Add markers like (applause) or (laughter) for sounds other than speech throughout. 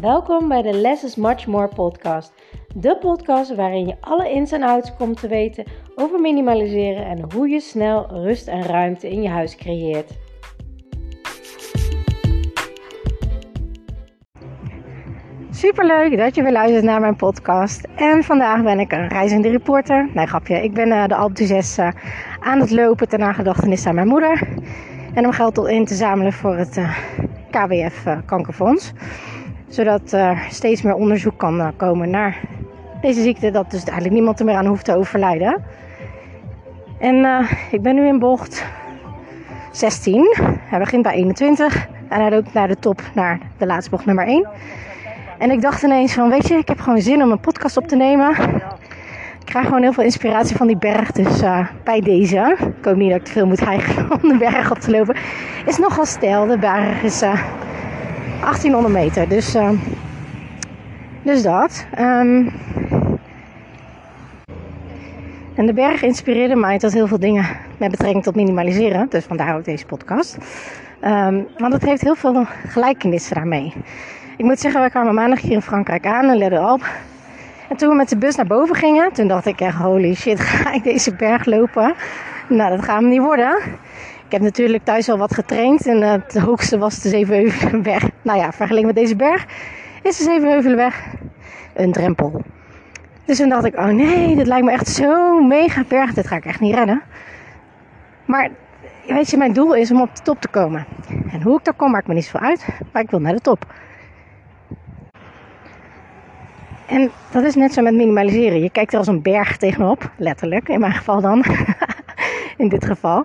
Welkom bij de Less is Much More podcast. De podcast waarin je alle ins en outs komt te weten over minimaliseren en hoe je snel rust en ruimte in je huis creëert. Superleuk dat je weer luistert naar mijn podcast. En vandaag ben ik een reizende reporter. Nee, grapje. Ik ben uh, de Alp 6 uh, aan het lopen ter nagedachtenis aan mijn moeder. En om geld in te zamelen voor het uh, KWF Kankerfonds zodat er steeds meer onderzoek kan eh, komen naar deze ziekte. Dat dus eigenlijk niemand er meer aan hoeft te overlijden. En uh, ik ben nu in bocht 16. Hij begint bij 21. En hij loopt naar de top, naar de laatste bocht nummer 1. En ik dacht ineens van, weet je, ik heb gewoon zin om een podcast op te nemen. Ik krijg gewoon heel veel inspiratie van die berg. Dus uh, bij deze, ik hoop niet dat ik te veel moet hijgen om de berg op te lopen. Is nogal stijl. De berg is 1800 meter. Dus, uh, dus dat. Um, en de berg inspireerde mij tot heel veel dingen met betrekking tot minimaliseren. Dus vandaar ook deze podcast. Um, want het heeft heel veel gelijkenissen daarmee. Ik moet zeggen, we kwamen maandag hier in Frankrijk aan, in Ledder Alp. En toen we met de bus naar boven gingen, toen dacht ik echt, holy shit, (laughs) ga ik deze berg lopen? Nou, dat gaat me niet worden. Ik heb natuurlijk thuis al wat getraind en het hoogste was de Zevenheuvelenberg. Nou ja, vergeleken met deze berg is de Zevenheuvelenberg een drempel. Dus toen dacht ik, oh nee, dit lijkt me echt zo mega berg. Dit ga ik echt niet redden. Maar weet je, mijn doel is om op de top te komen. En hoe ik daar kom maakt me niet zoveel uit, maar ik wil naar de top. En dat is net zo met minimaliseren. Je kijkt er als een berg tegenop, letterlijk, in mijn geval dan. (laughs) in dit geval.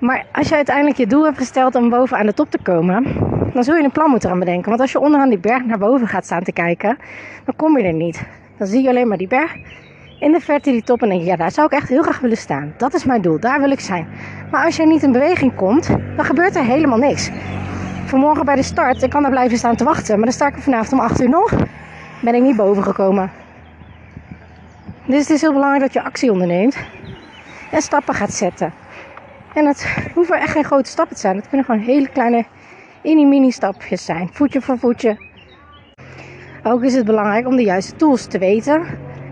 Maar als je uiteindelijk je doel hebt gesteld om boven aan de top te komen, dan zul je een plan moeten gaan bedenken. Want als je onderaan die berg naar boven gaat staan te kijken, dan kom je er niet. Dan zie je alleen maar die berg in de verte die top en denk je, ja, daar zou ik echt heel graag willen staan. Dat is mijn doel, daar wil ik zijn. Maar als je niet in beweging komt, dan gebeurt er helemaal niks. Vanmorgen bij de start, ik kan daar blijven staan te wachten, maar dan sta ik er vanavond om 8 uur nog, ben ik niet boven gekomen. Dus het is heel belangrijk dat je actie onderneemt en stappen gaat zetten. En het (laughs) hoeven echt geen grote stappen te zijn. Het kunnen gewoon hele kleine mini-mini stapjes zijn. Voetje voor voetje. Ook is het belangrijk om de juiste tools te weten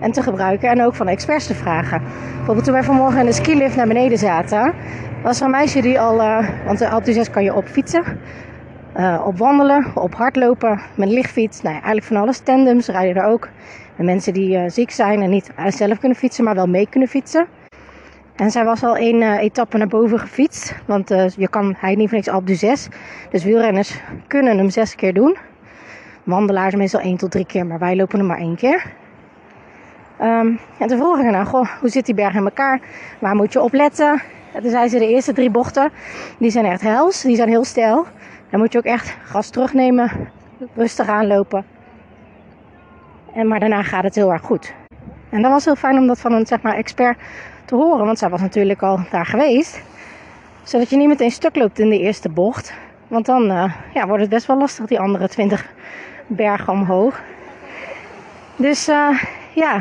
en te gebruiken. En ook van experts te vragen. Bijvoorbeeld toen wij vanmorgen in de skilift naar beneden zaten. Was er een meisje die al... Uh, want de Alpe kan je op fietsen. Uh, op wandelen, op hardlopen, met lichtfiets. Nou ja, eigenlijk van alles. Tandems rijden er ook. En mensen die uh, ziek zijn en niet zelf kunnen fietsen, maar wel mee kunnen fietsen. En zij was al één uh, etappe naar boven gefietst. Want uh, je kan, hij niet voor niks Alpe 6. Dus wielrenners kunnen hem zes keer doen. Wandelaars meestal één tot drie keer, maar wij lopen hem maar één keer. Um, en toen vroeg ik haar, goh, hoe zit die berg in elkaar? Waar moet je op letten? En toen zei ze, de eerste drie bochten, die zijn echt hels. Die zijn heel stijl. Dan moet je ook echt gas terugnemen, rustig aanlopen. En, maar daarna gaat het heel erg goed. En dat was heel fijn om dat van een zeg maar, expert te horen, want zij was natuurlijk al daar geweest. Zodat je niet meteen stuk loopt in de eerste bocht. Want dan uh, ja, wordt het best wel lastig, die andere 20 bergen omhoog. Dus uh, ja,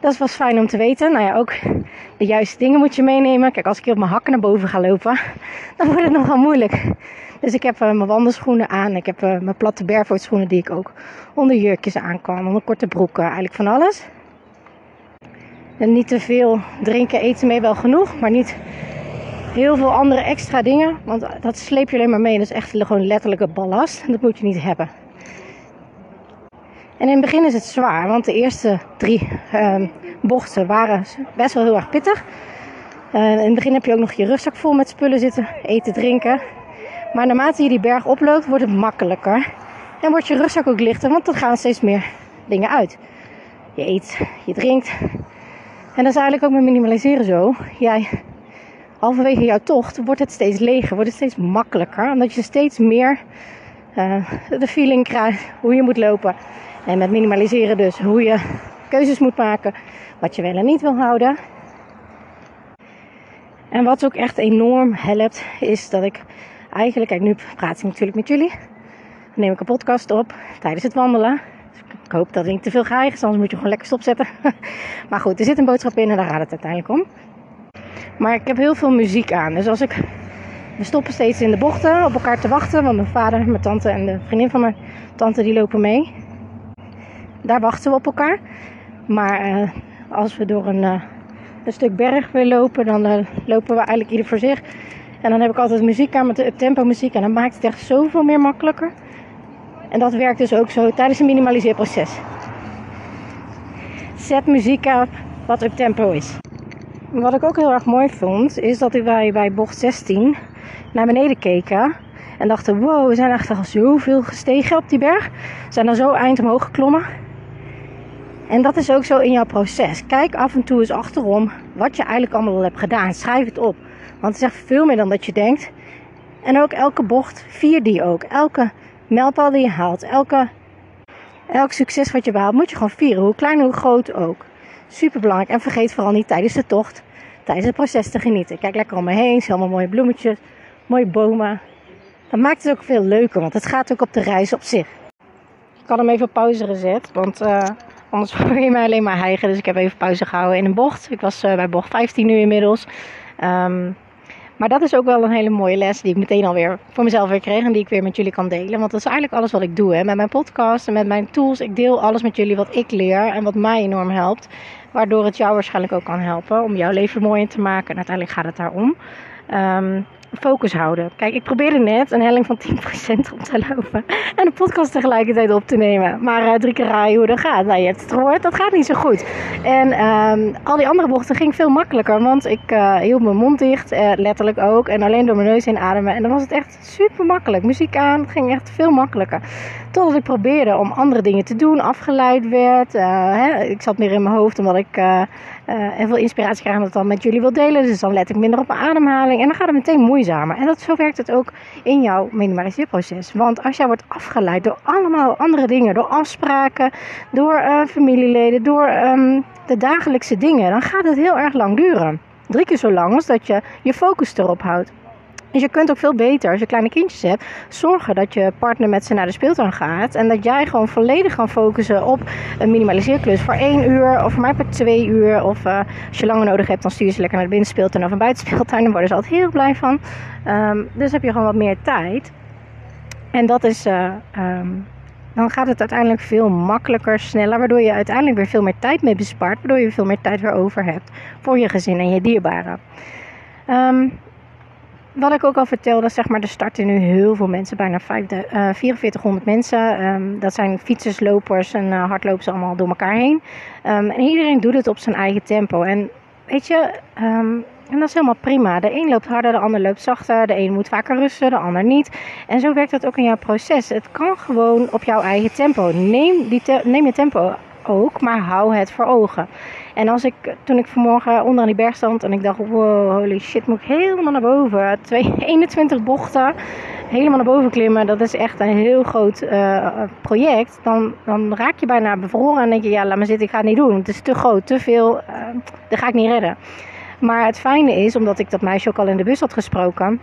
dat was fijn om te weten. Nou ja, ook de juiste dingen moet je meenemen. Kijk, als ik hier op mijn hakken naar boven ga lopen, (laughs) dan wordt het nogal moeilijk. Dus ik heb uh, mijn wandelschoenen aan. Ik heb mijn platte barefoot schoenen die ik ook onder jurkjes aan kan. Onder korte broeken, eigenlijk van alles. En niet te veel drinken, eten mee wel genoeg, maar niet heel veel andere extra dingen. Want dat sleep je alleen maar mee. Dat is echt gewoon letterlijke ballast. En dat moet je niet hebben. En in het begin is het zwaar, want de eerste drie uh, bochten waren best wel heel erg pittig. Uh, in het begin heb je ook nog je rugzak vol met spullen zitten, eten, drinken. Maar naarmate je die berg oploopt, wordt het makkelijker. En wordt je rugzak ook lichter, want er gaan steeds meer dingen uit. Je eet, je drinkt, en dat is eigenlijk ook met minimaliseren zo. Jij, halverwege jouw tocht wordt het steeds leger, wordt het steeds makkelijker. Omdat je steeds meer uh, de feeling krijgt hoe je moet lopen. En met minimaliseren dus hoe je keuzes moet maken. Wat je wel en niet wil houden. En wat ook echt enorm helpt, is dat ik eigenlijk, kijk nu praat ik natuurlijk met jullie. Neem ik een podcast op tijdens het wandelen. Ik hoop dat ik niet te veel ga anders moet je gewoon lekker stopzetten. (laughs) maar goed, er zit een boodschap in en daar gaat het uiteindelijk om. Maar ik heb heel veel muziek aan. Dus als ik We stoppen steeds in de bochten op elkaar te wachten. Want mijn vader, mijn tante en de vriendin van mijn tante die lopen mee. Daar wachten we op elkaar. Maar uh, als we door een, uh, een, stuk berg willen lopen, dan uh, lopen we eigenlijk ieder voor zich. En dan heb ik altijd muziek aan met de tempo muziek. En dan maakt het echt zoveel meer makkelijker. En dat werkt dus ook zo tijdens een minimaliseerproces. Zet muziek op wat up tempo is. Wat ik ook heel erg mooi vond, is dat wij bij bocht 16 naar beneden keken. En dachten, wow, we zijn echt al zoveel gestegen op die berg. We zijn er zo eind omhoog geklommen. En dat is ook zo in jouw proces. Kijk af en toe eens achterom wat je eigenlijk allemaal al hebt gedaan. Schrijf het op. Want het is echt veel meer dan dat je denkt. En ook elke bocht, vier die ook. Elke mijlpaal die je haalt, elke, elk succes wat je behaalt, moet je gewoon vieren. Hoe klein, hoe groot ook. Super belangrijk. En vergeet vooral niet tijdens de tocht, tijdens het proces te genieten. Kijk lekker om me heen. Zie allemaal mooie bloemetjes, mooie bomen. Dat maakt het ook veel leuker, want het gaat ook op de reis op zich. Ik had hem even pauze gezet, want uh, anders (laughs) hoor je mij alleen maar hijgen. Dus ik heb even pauze gehouden in een bocht. Ik was uh, bij bocht 15 nu inmiddels. Um, maar dat is ook wel een hele mooie les die ik meteen alweer voor mezelf weer kreeg en die ik weer met jullie kan delen. Want dat is eigenlijk alles wat ik doe. Hè. Met mijn podcast en met mijn tools. Ik deel alles met jullie wat ik leer en wat mij enorm helpt. Waardoor het jou waarschijnlijk ook kan helpen om jouw leven mooier te maken. En uiteindelijk gaat het daarom. Um, focus houden. Kijk, ik probeerde net een helling van 10% op te lopen. En de podcast tegelijkertijd op te nemen. Maar uh, drie keer rijden hoe dat gaat. Nou, je hebt het gehoord, dat gaat niet zo goed. En um, al die andere bochten ging veel makkelijker. Want ik uh, hield mijn mond dicht, uh, letterlijk ook. En alleen door mijn neus in ademen. En dan was het echt super makkelijk. Muziek aan, het ging echt veel makkelijker. Totdat ik probeerde om andere dingen te doen, afgeleid werd. Hè, ik zat meer in mijn hoofd omdat ik en veel inspiratie krijgen dat dan met jullie wil delen. Dus dan let ik minder op mijn ademhaling. En dan gaat het meteen moeizamer. En dat, zo werkt het ook in jouw minimaliseerproces. Want als jij wordt afgeleid door allemaal andere dingen, door afspraken, door uh, familieleden, door um, de dagelijkse dingen, dan gaat het heel erg lang duren. Drie keer zo lang als dat je je focus erop houdt. Dus je kunt ook veel beter, als je kleine kindjes hebt, zorgen dat je partner met ze naar de speeltuin gaat. En dat jij gewoon volledig kan focussen op een minimaliseerklus voor één uur of voor mij per twee uur. Of uh, als je langer nodig hebt, dan stuur je ze lekker naar de binnenspeeltuin of een buitenspeeltuin. Daar worden ze altijd heel blij van. Um, dus heb je gewoon wat meer tijd. En dat is, uh, um, dan gaat het uiteindelijk veel makkelijker, sneller. Waardoor je uiteindelijk weer veel meer tijd mee bespaart. Waardoor je veel meer tijd weer over hebt voor je gezin en je dierbaren. Um, wat ik ook al vertelde, zeg maar, er starten nu heel veel mensen, bijna 5, uh, 4400 mensen. Um, dat zijn fietsers, lopers en uh, hardlopers allemaal door elkaar heen. Um, en iedereen doet het op zijn eigen tempo. En weet je, um, en dat is helemaal prima. De een loopt harder, de ander loopt zachter. De een moet vaker rusten, de ander niet. En zo werkt dat ook in jouw proces. Het kan gewoon op jouw eigen tempo. Neem, die neem je tempo ook, maar hou het voor ogen. En als ik, toen ik vanmorgen onder aan die berg stond en ik dacht, wow, holy shit, moet ik helemaal naar boven. 21 (laughs) bochten, helemaal naar boven klimmen, dat is echt een heel groot uh, project. Dan, dan raak je bijna bevroren en denk je, ja, laat maar zitten, ik ga het niet doen. Het is te groot, te veel, uh, dat ga ik niet redden. Maar het fijne is, omdat ik dat meisje ook al in de bus had gesproken,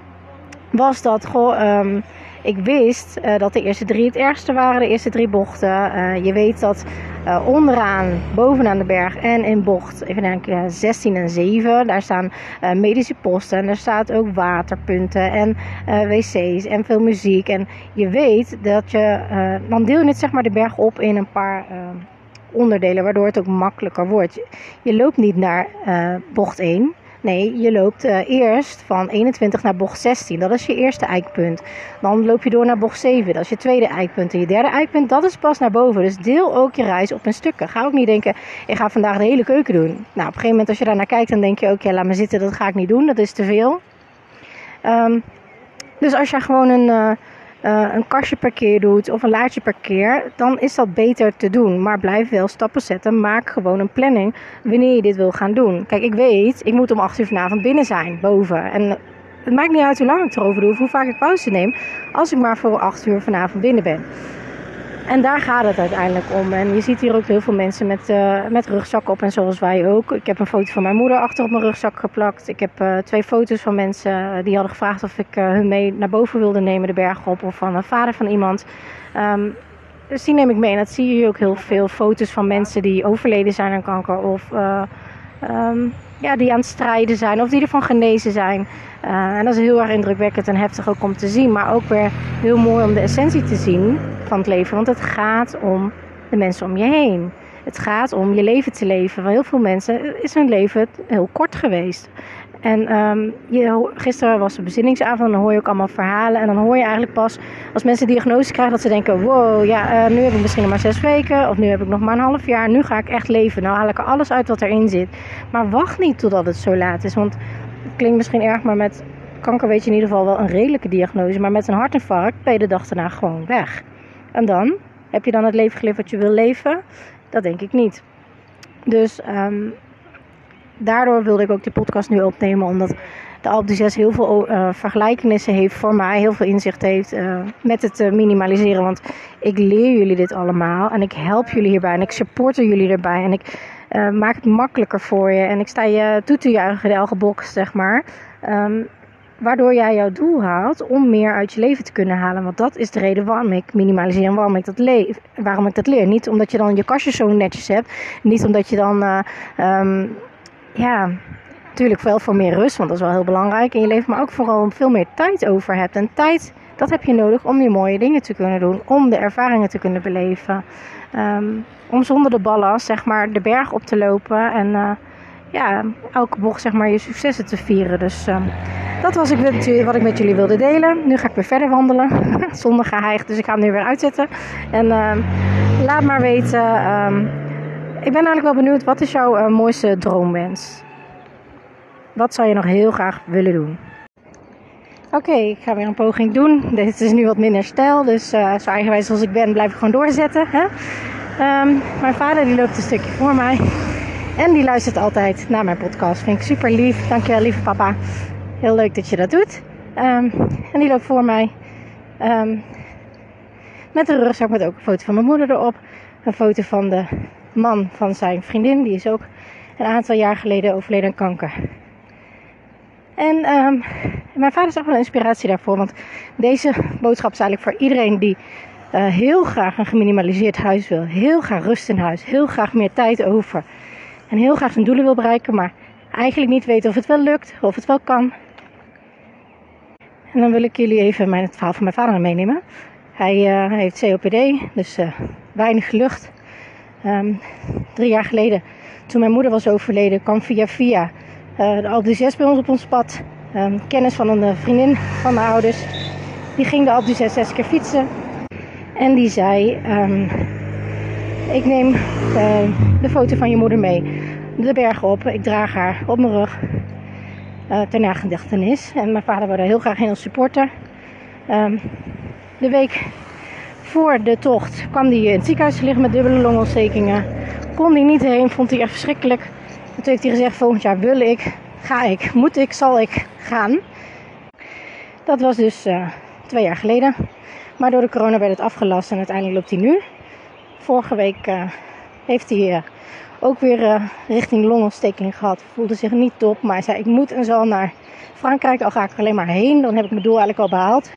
was dat, goh, um, ik wist uh, dat de eerste drie het ergste waren, de eerste drie bochten. Je weet dat uh, onderaan, bovenaan de berg en in bocht, even denken, 16 en 7, daar staan medische posten en er staat ook waterpunten en wc's en veel muziek. En je weet dat je, dan deel je het zeg maar de berg op in een paar onderdelen, waardoor het ook makkelijker wordt. Je loopt niet naar bocht 1. Nee, je loopt uh, eerst van 21 naar bocht 16. Dat is je eerste eikpunt. Dan loop je door naar bocht 7. Dat is je tweede eikpunt. En je derde eikpunt, dat is pas naar boven. Dus deel ook je reis op een stukken. Ga ook niet denken, ik ga vandaag de hele keuken doen. Nou, op een gegeven moment als je daar naar kijkt, dan denk je ook, ja, laat me zitten, dat ga ik niet doen. Dat is te veel. Um, dus als je gewoon een... Uh, uh, een kastje per keer doet of een laadje per keer, dan is dat beter te doen. Maar blijf wel stappen zetten. Maak gewoon een planning wanneer je dit wil gaan doen. Kijk, ik weet, ik moet om 8 uur vanavond binnen zijn, boven. En het maakt niet uit hoe lang ik erover doe of hoe vaak ik pauze neem, als ik maar voor 8 uur vanavond binnen ben. En daar gaat het uiteindelijk om. En je ziet hier ook heel veel mensen met, uh, met rugzakken op en zoals wij ook. Ik heb een foto van mijn moeder achter op mijn rugzak geplakt. Ik heb uh, twee foto's van mensen uh, die hadden gevraagd of ik hun mee naar boven wilde nemen, de berg op. Of van een vader van iemand. Um, dus die neem ik mee. En dat zie je ook heel veel foto's van mensen die overleden zijn aan kanker. Of um, ja, die aan het strijden zijn of die ervan genezen zijn. Uh, en dat is heel erg indrukwekkend en heftig ook om te zien. Maar ook weer heel mooi om de essentie te zien van het leven. Want het gaat om de mensen om je heen. Het gaat om je leven te leven. Voor heel veel mensen is hun leven heel kort geweest. En um, je, gisteren was de bezinningsavond en dan hoor je ook allemaal verhalen. En dan hoor je eigenlijk pas als mensen diagnose krijgen dat ze denken: wow, ja, uh, nu heb ik misschien nog maar zes weken. Of nu heb ik nog maar een half jaar. Nu ga ik echt leven. Nou haal ik er alles uit wat erin zit. Maar wacht niet totdat het zo laat is. Want het klinkt misschien erg, maar met kanker weet je in ieder geval wel een redelijke diagnose. Maar met een hartinfarct ben je de dag daarna gewoon weg. En dan? Heb je dan het leven geleefd wat je wil leven? Dat denk ik niet. Dus um, daardoor wilde ik ook die podcast nu opnemen. Omdat de Alp 6 heel veel uh, vergelijkenissen heeft voor mij. Heel veel inzicht heeft uh, met het uh, minimaliseren. Want ik leer jullie dit allemaal. En ik help jullie hierbij. En ik supporter jullie erbij. En ik maak het makkelijker voor je. En ik sta je toe te juichen, elke box, zeg maar. Um, waardoor jij jouw doel haalt om meer uit je leven te kunnen halen. Want dat is de reden waarom ik minimaliseer en waarom ik dat, leef, waarom ik dat leer. Niet omdat je dan je kastje zo netjes hebt. Niet omdat je dan, um, ja, natuurlijk wel voor meer rust, want dat is wel heel belangrijk in je leven. Maar ook vooral veel meer tijd over hebt. En tijd, dat heb je nodig om je mooie dingen te kunnen doen. Om de ervaringen te kunnen beleven. Um, om zonder de ballast, zeg maar, de berg op te lopen en... Uh, ja, elke bocht zeg maar je successen te vieren. Dus uh, dat was ik wat ik met jullie wilde delen. Nu ga ik weer verder wandelen (laughs) zonder geheig. Dus ik ga hem nu weer uitzetten. En uh, laat maar weten. Ik ben eigenlijk wel benieuwd. Wat is jouw uh, mooiste droomwens? Wat zou je nog heel graag willen doen? Oké, ik ga weer een poging doen. Dit is nu wat minder stijl. Dus uh, zo eigenwijs als ik ben, blijf ik gewoon doorzetten. Hè? Um, mijn vader die loopt een stukje voor mij. En die luistert altijd naar mijn podcast. Vind ik super lief. Dankjewel, lieve papa. Heel leuk dat je dat doet. Um, en die loopt voor mij. Um, met een rugzak met ook een foto van mijn moeder erop. Een foto van de man van zijn vriendin. Die is ook een aantal jaar geleden overleden aan kanker. En um, mijn vader is ook wel een inspiratie daarvoor. Want deze boodschap is eigenlijk voor iedereen die uh, heel graag een geminimaliseerd huis wil. Heel graag rust in huis. Heel graag meer tijd over. En heel graag zijn doelen wil bereiken. Maar eigenlijk niet weten of het wel lukt. Of het wel kan. En dan wil ik jullie even mijn, het verhaal van mijn vader meenemen. Hij uh, heeft COPD, dus uh, weinig lucht. Um, drie jaar geleden, toen mijn moeder was overleden, kwam via via uh, de Alpe 6 bij ons op ons pad. Um, kennis van een vriendin van mijn ouders. Die ging de Alpe 6 zes keer fietsen. En die zei, um, ik neem de foto van je moeder mee. De berg op, ik draag haar op mijn rug uh, ter nagedachtenis. En mijn vader wilde heel graag heen als supporter. Um, de week voor de tocht kwam hij in het ziekenhuis liggen met dubbele longontstekingen. Kon hij niet heen, vond hij echt verschrikkelijk. toen heeft hij gezegd, volgend jaar wil ik, ga ik, moet ik, zal ik gaan. Dat was dus uh, twee jaar geleden. Maar door de corona werd het afgelast en uiteindelijk loopt hij nu. Vorige week uh, heeft hij ook weer richting longontsteking gehad. Voelde zich niet top, maar hij zei ik moet en zal naar Frankrijk. Al ga ik alleen maar heen, dan heb ik mijn doel eigenlijk al behaald.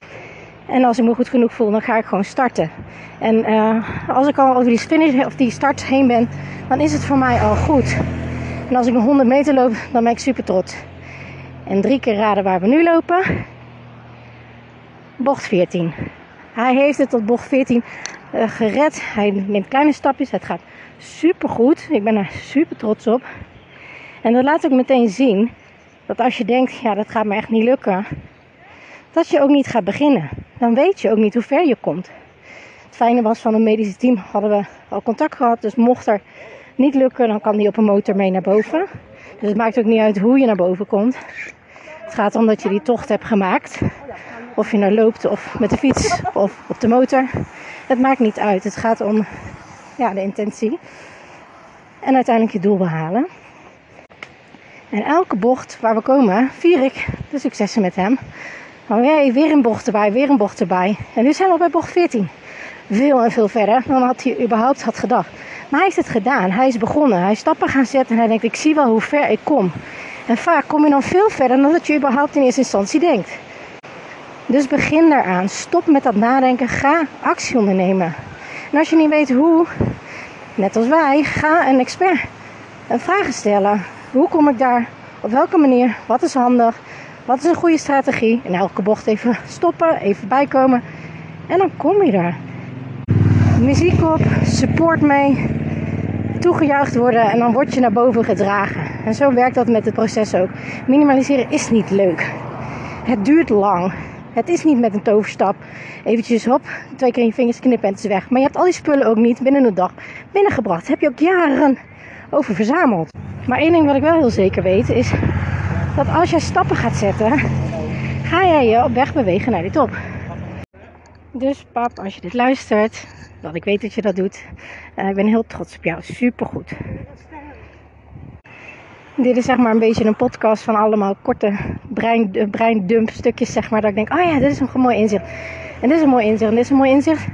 En als ik me goed genoeg voel, dan ga ik gewoon starten. En uh, als ik al over die finish of die start heen ben, dan is het voor mij al goed. En als ik nog 100 meter loop, dan ben ik super trots. En drie keer raden waar we nu lopen. Bocht 14. Hij heeft het tot bocht 14 uh, gered. Hij neemt kleine stapjes. Het gaat super goed. Ik ben er super trots op. En dat laat ook meteen zien dat als je denkt, ja, dat gaat me echt niet lukken, dat je ook niet gaat beginnen. Dan weet je ook niet hoe ver je komt. Het fijne was van het medische team hadden we al contact gehad. Dus mocht er niet lukken, dan kan die op een motor mee naar boven. Dus het maakt ook niet uit hoe je naar boven komt. Het gaat om dat je die tocht hebt gemaakt. Of je nou loopt of met de fiets of op de motor. Het maakt niet uit. Het gaat om ja, de intentie. En uiteindelijk je doel behalen. En elke bocht waar we komen, vier ik de successen met hem. Oh weer een bocht erbij, weer een bocht erbij. En nu zijn we bij bocht 14. Veel en veel verder dan had hij überhaupt had gedacht. Maar hij heeft het gedaan. Hij is begonnen. Hij is stappen gaan zetten en hij denkt, ik zie wel hoe ver ik kom. En vaak kom je dan veel verder dan dat je überhaupt in eerste instantie denkt. Dus begin daaraan. Stop met dat nadenken. Ga actie ondernemen. En als je niet weet hoe, net als wij, ga een expert vragen stellen. Hoe kom ik daar? Op welke manier? Wat is handig? Wat is een goede strategie? In elke bocht even stoppen, even bijkomen. En dan kom je daar. Muziek op, support mee, toegejuicht worden en dan word je naar boven gedragen. En zo werkt dat met het proces ook. Minimaliseren is niet leuk. Het duurt lang. Het is niet met een toverstap. Eventjes hop, twee keer in je vingers knippen en het is weg. Maar je hebt al die spullen ook niet binnen een dag binnengebracht. Heb je ook jaren over verzameld. Maar één ding wat ik wel heel zeker weet is dat als jij stappen gaat zetten, ga jij je op weg bewegen naar die top. Dus pap, als je dit luistert, dat ik weet dat je dat doet, uh, ik ben heel trots op jou. Supergoed. Dit is zeg maar een beetje een podcast van allemaal korte brein, eh, breindump stukjes, zeg maar. Dat ik denk, oh ja, dit is een mooi inzicht. En dit is een mooi inzicht en dit is een mooi inzicht.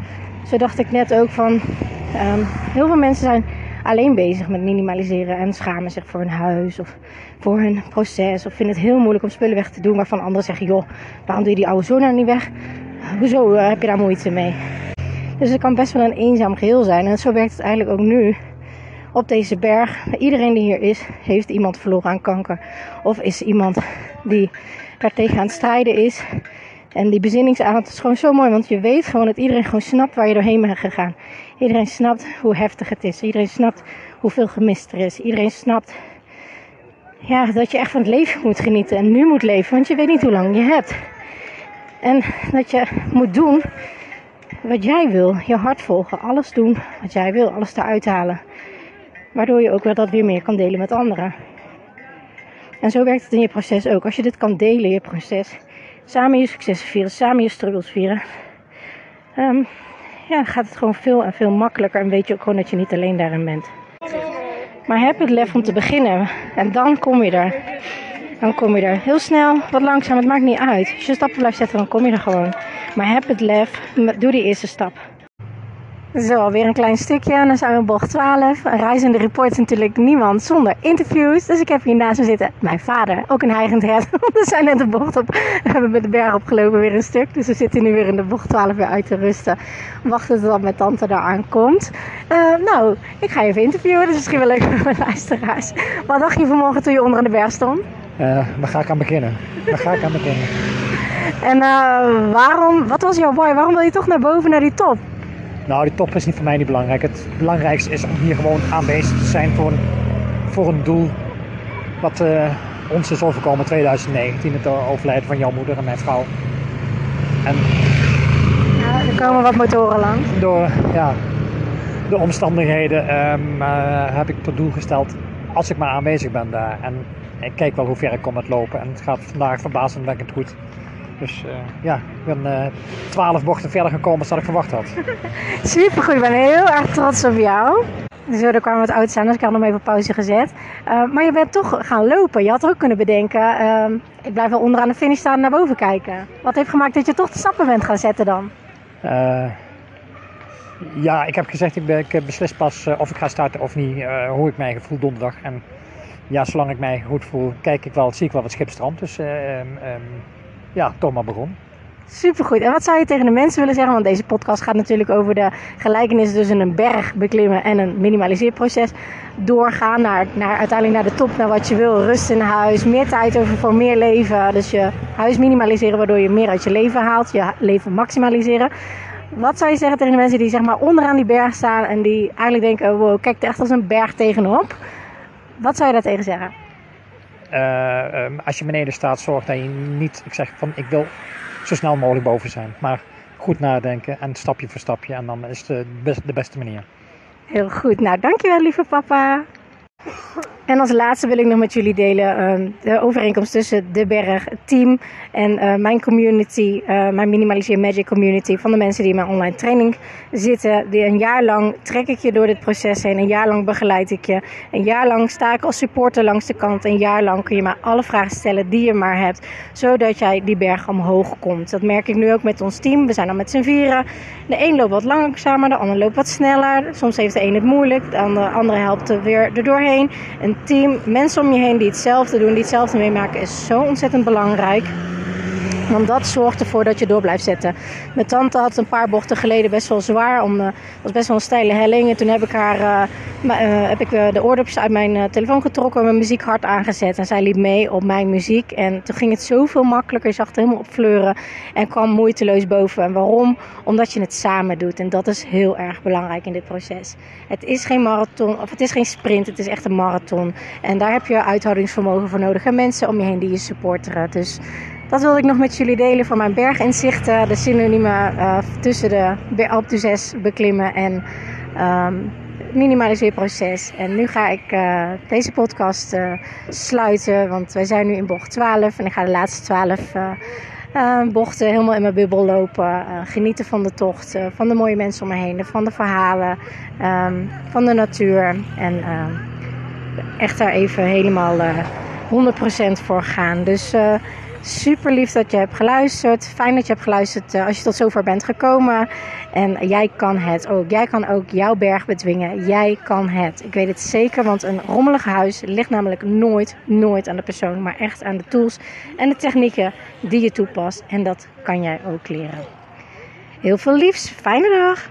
Zo dacht ik net ook van, um, heel veel mensen zijn alleen bezig met minimaliseren en schamen zich voor hun huis of voor hun proces. Of vinden het heel moeilijk om spullen weg te doen waarvan anderen zeggen, joh, waarom doe je die oude zoon nou niet weg? Hoezo uh, heb je daar moeite mee? Dus het kan best wel een eenzaam geheel zijn. En zo werkt het eigenlijk ook nu op deze berg. Iedereen die hier is, heeft iemand verloren aan kanker. Of is iemand die daartegen aan het strijden is. En die bezinningsavond is gewoon zo mooi, want je weet gewoon dat iedereen gewoon snapt waar je doorheen bent gegaan. Iedereen snapt hoe heftig het is. Iedereen snapt hoeveel gemist er is. Iedereen snapt ja, dat je echt van het leven moet genieten en nu moet leven, want je weet niet hoe lang je hebt. En dat je moet doen wat jij wil, je hart volgen, alles doen wat jij wil, alles eruit halen. Waardoor je ook weer dat weer meer kan delen met anderen. En zo werkt het in je proces ook. Als je dit kan delen, je proces, samen je successen vieren, samen je struggles vieren, um, ja, gaat het gewoon veel en veel makkelijker. En weet je ook gewoon dat je niet alleen daarin bent. Maar heb het lef om te beginnen. En dan kom je er. Dan kom je er heel snel, wat langzaam, het maakt niet uit. Als je stappen blijft zetten, dan kom je er gewoon. Maar heb het lef, doe die eerste stap. Zo, weer een klein stukje en dan zijn we in bocht 12. Een reizende report is natuurlijk niemand zonder interviews. Dus ik heb hier naast me zitten mijn vader, ook een heigend hert. (laughs) we zijn net de bocht op, we hebben met de berg opgelopen weer een stuk. Dus we zitten nu weer in de bocht 12 weer uit te rusten. Wachten tot mijn tante daar aankomt. Uh, nou, ik ga even interviewen, dus misschien wel leuk voor mijn luisteraars. Wat dacht je vanmorgen toen je onder aan de berg stond? Uh, waar ga ik aan beginnen? Waar ga ik aan beginnen? (laughs) En uh, waarom, wat was jouw why? Waarom wil je toch naar boven, naar die top? Nou, die top is niet voor mij niet belangrijk. Het belangrijkste is om hier gewoon aanwezig te zijn voor een, voor een doel wat uh, ons is overkomen in 2019. Het overlijden van jouw moeder en mijn vrouw. En er komen wat motoren langs. Door ja, de omstandigheden um, uh, heb ik tot doel gesteld als ik maar aanwezig ben daar. En ik kijk wel hoe ver ik kom met lopen. En het gaat vandaag verbazendwekkend goed. Dus uh, ja, ik ben uh, 12 bochten verder gekomen dan ik verwacht had. (laughs) Super goed, ik ben heel erg trots op jou. Zo, er kwamen wat oud aan, dus ik had hem even op pauze gezet. Uh, maar je bent toch gaan lopen. Je had ook kunnen bedenken, uh, ik blijf wel onderaan de finish staan en naar boven kijken. Wat heeft gemaakt dat je toch de stappen bent gaan zetten dan? Uh, ja, ik heb gezegd, ik, ben, ik beslis pas of ik ga starten of niet, hoe ik mij voel donderdag. En ja, zolang ik mij goed voel, kijk ik wel, zie ik wel wat schipstrand. Dus um, ja, toch maar begon. Supergoed. En wat zou je tegen de mensen willen zeggen? Want deze podcast gaat natuurlijk over de gelijkenis tussen een berg beklimmen en een minimaliseerproces. Doorgaan naar, naar uiteindelijk naar de top, naar wat je wil. Rust in huis, meer tijd over voor meer leven. Dus je huis minimaliseren, waardoor je meer uit je leven haalt. Je leven maximaliseren. Wat zou je zeggen tegen de mensen die zeg maar onderaan die berg staan en die eigenlijk denken: wow, kijk er echt als een berg tegenop. Wat zou je daar tegen zeggen? Uh, als je beneden staat, zorg dat je niet, ik zeg van ik wil zo snel mogelijk boven zijn. Maar goed nadenken en stapje voor stapje. En dan is het de, de beste manier. Heel goed. Nou, dankjewel lieve papa. En als laatste wil ik nog met jullie delen uh, de overeenkomst tussen de berg, team en uh, mijn community, uh, mijn Minimaliseer Magic community van de mensen die in mijn online training zitten. Die een jaar lang trek ik je door dit proces heen, een jaar lang begeleid ik je. Een jaar lang sta ik als supporter langs de kant. Een jaar lang kun je mij alle vragen stellen die je maar hebt, zodat jij die berg omhoog komt. Dat merk ik nu ook met ons team. We zijn dan met z'n vieren. De een loopt wat langzamer, de ander loopt wat sneller. Soms heeft de een het moeilijk, de andere, helpt er weer erdoorheen. Een team, mensen om je heen die hetzelfde doen, die hetzelfde meemaken, is zo ontzettend belangrijk. Want dat zorgt ervoor dat je door blijft zetten. Mijn tante had een paar bochten geleden best wel zwaar. Om, uh, was best wel een steile helling. En toen heb ik haar uh, uh, heb ik, de oordopjes uit mijn telefoon getrokken. Mijn muziek hard aangezet. En zij liep mee op mijn muziek. En toen ging het zoveel makkelijker. Je zag het helemaal opfleuren. En kwam moeiteloos boven. En waarom? Omdat je het samen doet. En dat is heel erg belangrijk in dit proces. Het is geen marathon. Of het is geen sprint. Het is echt een marathon. En daar heb je uithoudingsvermogen voor nodig. En mensen om je heen die je supporteren. Dus dat wilde ik nog met jullie delen van mijn berginzichten. De synoniemen uh, tussen de Alpe 6 beklimmen en um, minimaliseerproces. En nu ga ik uh, deze podcast uh, sluiten, want wij zijn nu in bocht 12 en ik ga de laatste 12 bochten helemaal in mijn bubbel lopen. genieten van de tocht, van de mooie mensen om me heen, van de verhalen, um, van de natuur. En echt daar even helemaal 100% voor gaan. Dus Super lief dat je hebt geluisterd. Fijn dat je hebt geluisterd uh, als je tot zover bent gekomen. En jij kan het ook. Jij kan ook jouw berg bedwingen. Jij kan het. Ik weet het zeker, want een rommelig huis ligt namelijk nooit, nooit aan de persoon. Maar echt aan de tools en de technieken die je toepast. En dat kan jij ook leren. Heel veel liefs. Fijne dag.